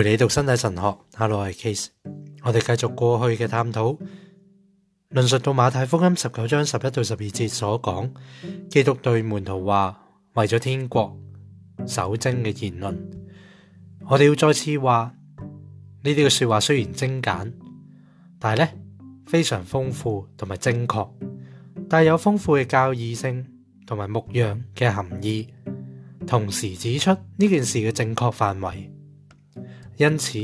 陪你读身体神学，l l 我系 Case，我哋继续过去嘅探讨，论述到马太福音十九章十一到十二节所讲，基督对门徒话为咗天国守贞嘅言论，我哋要再次话呢啲嘅说话虽然精简，但系咧非常丰富同埋精确，带有丰富嘅教义性同埋牧养嘅含义，同时指出呢件事嘅正确范围。因此，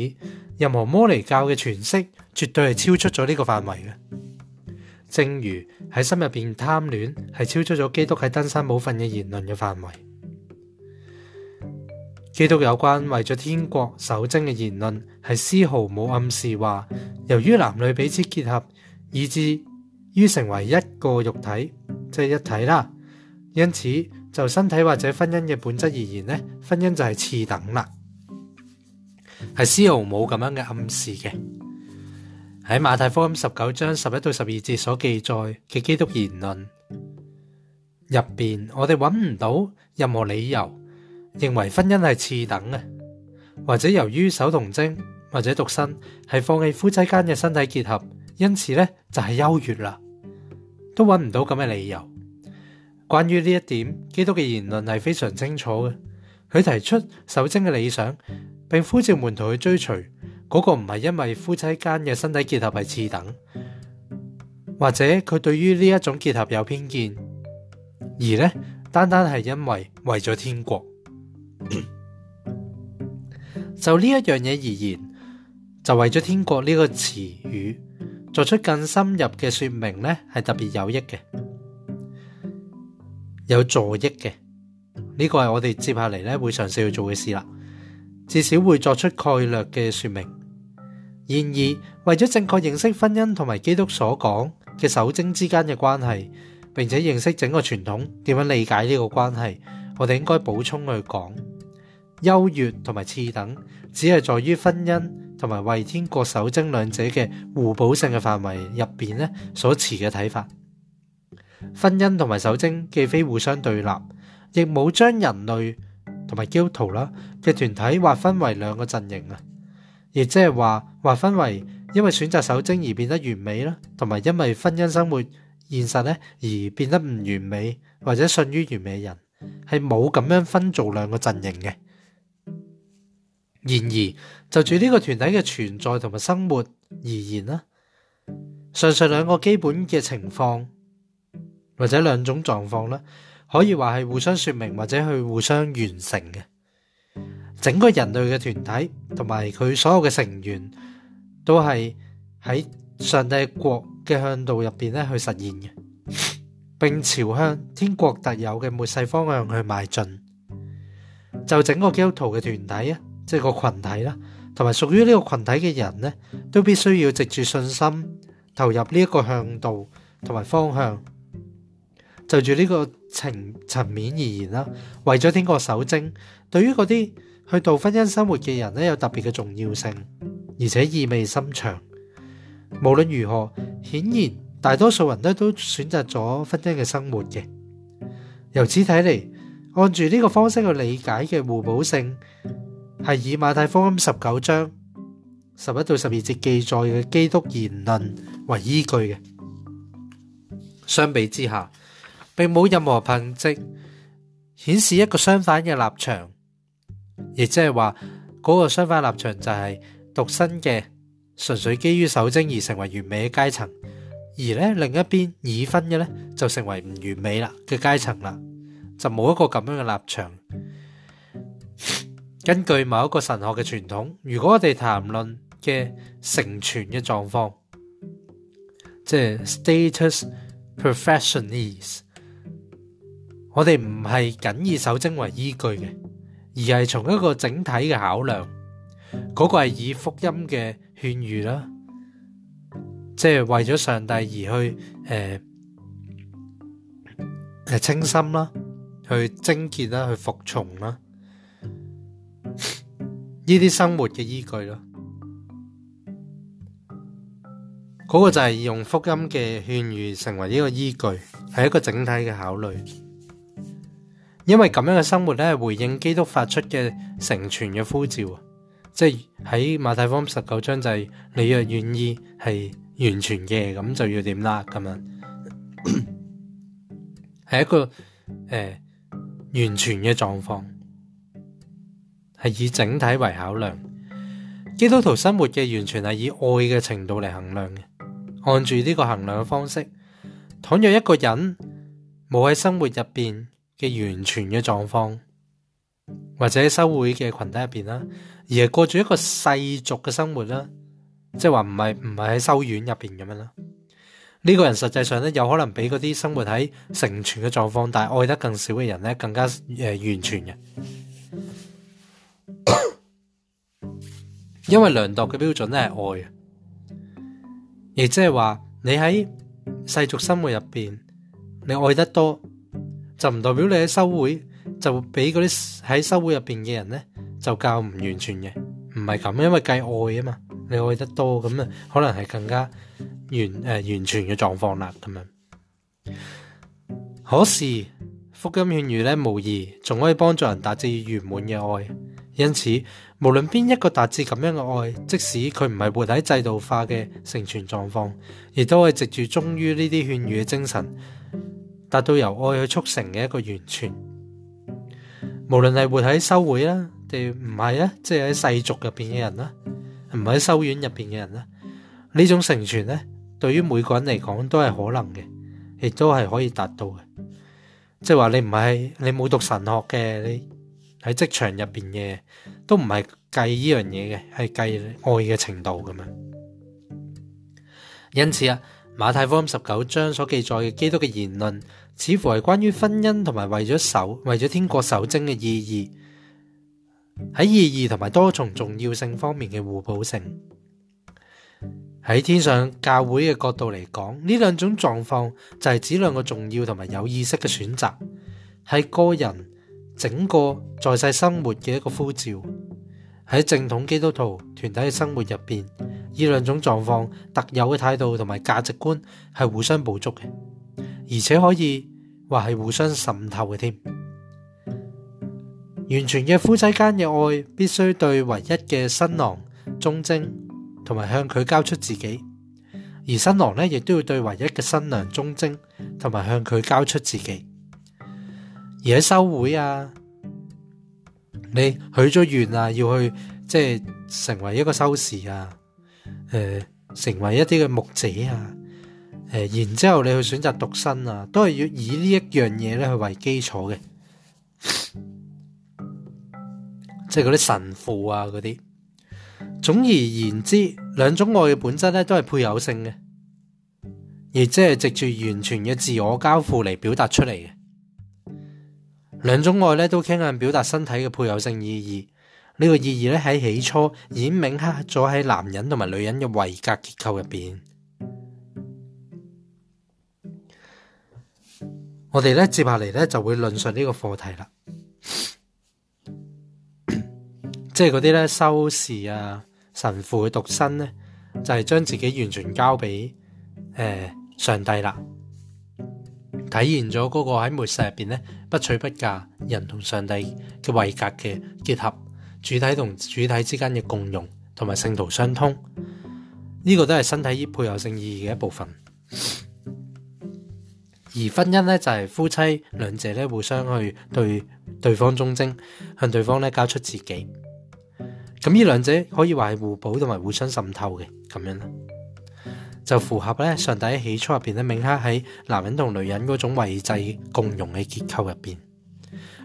任何摩尼教嘅诠释绝对系超出咗呢个范围嘅。正如喺心入边贪恋系超出咗基督喺登山冇份嘅言论嘅范围。基督有关为咗天国守贞嘅言论系丝毫冇暗示话，由于男女彼此结合，以至于成为一个肉体，即系一体啦。因此，就身体或者婚姻嘅本质而言呢婚姻就系次等啦。系丝毫冇咁样嘅暗示嘅。喺马太福音十九章十一到十二节所记载嘅基督言论入边，我哋揾唔到任何理由认为婚姻系次等嘅，或者由于守童贞或者独身系放弃夫妻间嘅身体结合，因此呢就系优越啦，都揾唔到咁嘅理由。关于呢一点，基督嘅言论系非常清楚嘅。佢提出守贞嘅理想。并呼召门徒去追随嗰个唔系因为夫妻间嘅身体结合系次等，或者佢对于呢一种结合有偏见，而呢单单系因为为咗天国，就呢一样嘢而言，就为咗天国呢个词语作出更深入嘅说明呢系特别有益嘅，有助益嘅。呢个系我哋接下嚟咧会尝试去做嘅事啦。至少会作出概略嘅说明。然而，为咗正确认识婚姻同埋基督所讲嘅守贞之间嘅关系，并且认识整个传统点样理解呢个关系，我哋应该补充去讲：优越同埋次等，只系在于婚姻同埋为天国守贞两者嘅互补性嘅范围入边咧所持嘅睇法。婚姻同埋守贞既非互相对立，亦冇将人类。同埋督徒啦嘅团体划分为两个阵营啊，亦即系话划分为因为选择守贞而变得完美啦，同埋因为婚姻生活现实咧而变得唔完美或者信于完美人，系冇咁样分做两个阵营嘅。然而就住呢个团体嘅存在同埋生活而言啦，上述两个基本嘅情况或者两种状况啦。可以话系互相说明或者去互相完成嘅整个人类嘅团体，同埋佢所有嘅成员都系喺上帝国嘅向度入边咧去实现嘅，并朝向天国特有嘅末世方向去迈进。就整个基督徒嘅团体啊，即系个群体啦，同埋属于呢个群体嘅人咧，都必须要藉住信心投入呢一个向度同埋方向，就住呢个。层层面而言啦，为咗经过守贞，对于嗰啲去度婚姻生活嘅人咧，有特别嘅重要性，而且意味深长。无论如何，显然大多数人都都选择咗婚姻嘅生活嘅。由此睇嚟，按住呢个方式去理解嘅互补性，系以马太福音十九章十一到十二节记载嘅基督言论为依据嘅。相比之下。并冇任何凭迹，显示一个相反嘅立场，亦即系话嗰个相反立场就系独身嘅，纯粹基于守贞而成为完美嘅阶层；而咧另一边已婚嘅咧就成为唔完美啦嘅阶层啦，就冇一个咁样嘅立场。根据某一个神学嘅传统，如果我哋谈论嘅成全嘅状况，即系 status professionals。我哋唔系仅以守贞为依据嘅，而系从一个整体嘅考量。嗰个系以福音嘅劝喻啦，即系为咗上帝而去诶诶清心啦，去贞洁啦，去服从啦，呢啲生活嘅依据咯。嗰个就系用福音嘅劝喻成为呢个依据，系一个整体嘅考虑。因为咁样嘅生活咧，回应基督发出嘅成全嘅呼召，即系喺马太福音十九章就系你若愿意系完全嘅，咁就要点啦，咁样 系一个诶完全嘅状况，系以整体为考量。基督徒生活嘅完全系以爱嘅程度嚟衡量嘅，按住呢个衡量嘅方式，倘若一个人冇喺生活入边。嘅完全嘅状况，或者喺修会嘅群体入边啦，而系过住一个世俗嘅生活啦，即系话唔系唔系喺修院入边咁样啦。呢个人实际上咧，有可能比嗰啲生活喺成全嘅状况，但系爱得更少嘅人咧，更加诶完全嘅。因为量度嘅标准咧系爱啊，亦即系话你喺世俗生活入边，你爱得多。就唔代表你喺修会就俾嗰啲喺修会入边嘅人呢，就教唔完全嘅，唔系咁，因为计爱啊嘛，你爱得多咁啊，可能系更加完诶完全嘅状况啦，咁样。可是福音劝喻呢，无疑仲可以帮助人达至圆满嘅爱，因此无论边一个达至咁样嘅爱，即使佢唔系活喺制度化嘅成全状况，亦都系藉住忠于呢啲劝喻嘅精神。达到由爱去促成嘅一个完全，无论系活喺修会啦，定唔系啊，即系喺世俗入边嘅人啦，唔喺修院入边嘅人啦，呢种成全咧，对于每个人嚟讲都系可能嘅，亦都系可以达到嘅。即系话你唔系你冇读神学嘅，你喺职场入边嘅都唔系计呢样嘢嘅，系计爱嘅程度咁样。因此啊，马太福音十九章所记载嘅基督嘅言论。似乎系关于婚姻同埋为咗守、为咗天国守贞嘅意义，喺意义同埋多重重要性方面嘅互补性。喺天上教会嘅角度嚟讲，呢两种状况就系指两个重要同埋有意识嘅选择，系个人整个在世生活嘅一个呼召。喺正统基督徒团体嘅生活入边，呢两种状况特有嘅态度同埋价值观系互相补足嘅。而且可以话系互相渗透嘅添，完全嘅夫妻间嘅爱，必须对唯一嘅新郎忠贞，同埋向佢交出自己；而新郎咧，亦都要对唯一嘅新娘忠贞，同埋向佢交出自己。而喺收会啊，你许咗愿啊，要去即系成为一个修士啊，诶，成为一啲嘅牧者啊。誒，然之後你去選擇獨身啊，都係要以呢一樣嘢咧去為基礎嘅，即係嗰啲神父啊嗰啲。總而言之，兩種愛嘅本質咧都係配偶性嘅，而即係藉住完全嘅自我交付嚟表達出嚟嘅。兩種愛咧都傾向表達身體嘅配偶性意義，呢個意義咧喺起初已經铭刻咗喺男人同埋女人嘅圍格結構入边。我哋咧，接下嚟咧就会论述呢个课题啦，即系嗰啲咧收士啊神父嘅独身咧，就系将自己完全交俾诶上帝啦，体现咗嗰个喺末世入边咧不娶不嫁人同上帝嘅位格嘅结合，主体同主体之间嘅共融，同埋圣徒相通，呢个都系身体依配偶性意义嘅一部分。而婚姻咧就系夫妻两者咧互相去对对方忠贞，向对方咧交出自己。咁呢两者可以话系互补同埋互相渗透嘅咁样啦，就符合咧上帝起初入边咧铭刻喺男人同女人嗰种位制共融嘅结构入边。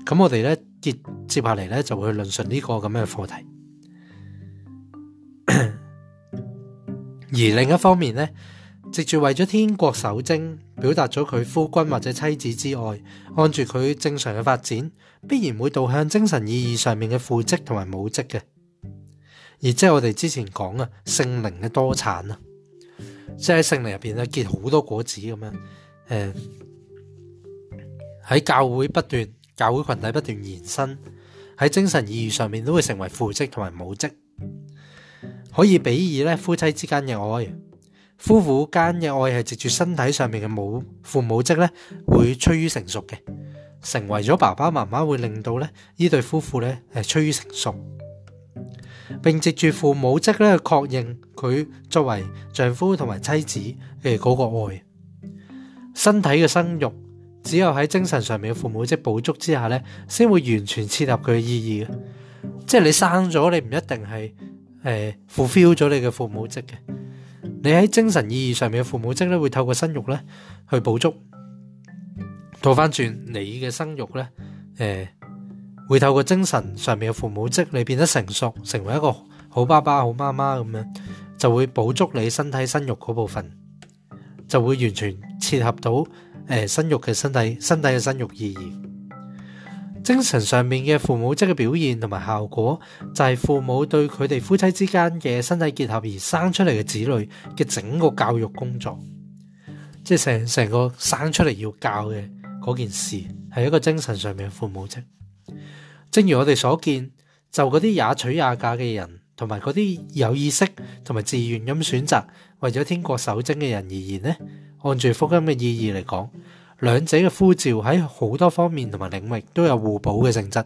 咁我哋咧接接下嚟咧就会论述呢个咁嘅课题。而另一方面咧。藉住为咗天国守贞，表达咗佢夫君或者妻子之爱，按住佢正常嘅发展，必然会导向精神意义上面嘅父职同埋母职嘅。而即系我哋之前讲啊，圣灵嘅多产啊，即系喺圣灵入边咧结好多果子咁样。诶，喺教会不断，教会群体不断延伸，喺精神意义上面都会成为父职同埋母职，可以比喻咧夫妻之间嘅爱。夫妇间嘅爱系藉住身体上面嘅母父母职咧，会趋于成熟嘅，成为咗爸爸妈妈会令到咧呢对夫妇咧系趋于成熟，并藉住父母职咧确认佢作为丈夫同埋妻子嘅嗰个爱。身体嘅生育只有喺精神上面嘅父母职补足之下咧，先会完全切合佢嘅意义嘅。即系你生咗，你唔一定系诶 fulfil 咗你嘅父母职嘅。你喺精神意義上面嘅父母職咧，會透過生育咧去補足。倒翻轉，你嘅生育咧，誒會透過精神上面嘅父母職，你變得成熟，成為一個好爸爸、好媽媽咁樣，就會補足你身體生育嗰部分，就會完全切合到誒生育嘅身體、身體嘅生育意義。精神上面嘅父母职嘅表现同埋效果，就系父母对佢哋夫妻之间嘅身体结合而生出嚟嘅子女嘅整个教育工作，即系成成个生出嚟要教嘅嗰件事，系一个精神上面嘅父母职。正如我哋所见，就嗰啲也娶也嫁嘅人，同埋嗰啲有意识同埋自愿咁选择为咗天国守贞嘅人而言咧，按住福音嘅意义嚟讲。两者嘅呼召喺好多方面同埋领域都有互补嘅性质。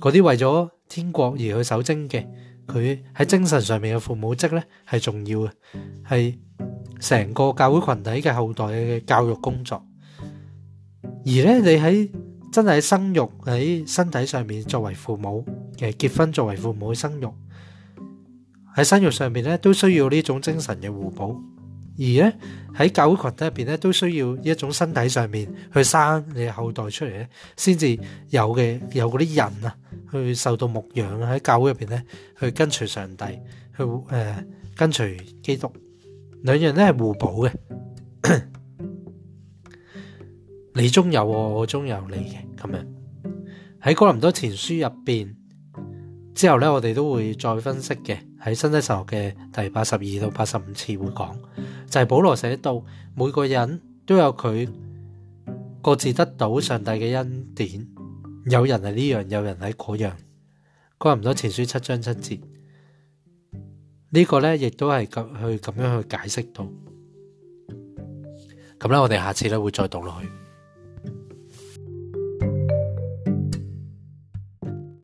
嗰啲为咗天国而去守贞嘅，佢喺精神上面嘅父母职咧系重要嘅，系成个教会群体嘅后代嘅教育工作。而咧你喺真系喺生育喺身体上面作为父母嘅结婚作为父母生育喺生育上面咧都需要呢种精神嘅互补。而咧喺教会群体入边咧，都需要一种身体上面去生你后代出嚟咧，先至有嘅有嗰啲人啊，去受到牧养喺教会入边咧，去跟随上帝，去诶跟随基督，两样咧系互补嘅，你中有我，我中有你嘅，咁样喺哥林多前书入边。之后咧，我哋都会再分析嘅。喺新西神学嘅第八十二到八十五次会讲，就系保罗写到，每个人都有佢各自得到上帝嘅恩典，有人系呢样，有人系嗰样，关唔多前书七章七节。呢个咧，亦都系咁去咁样去解释到。咁咧，我哋下次咧会再读落去。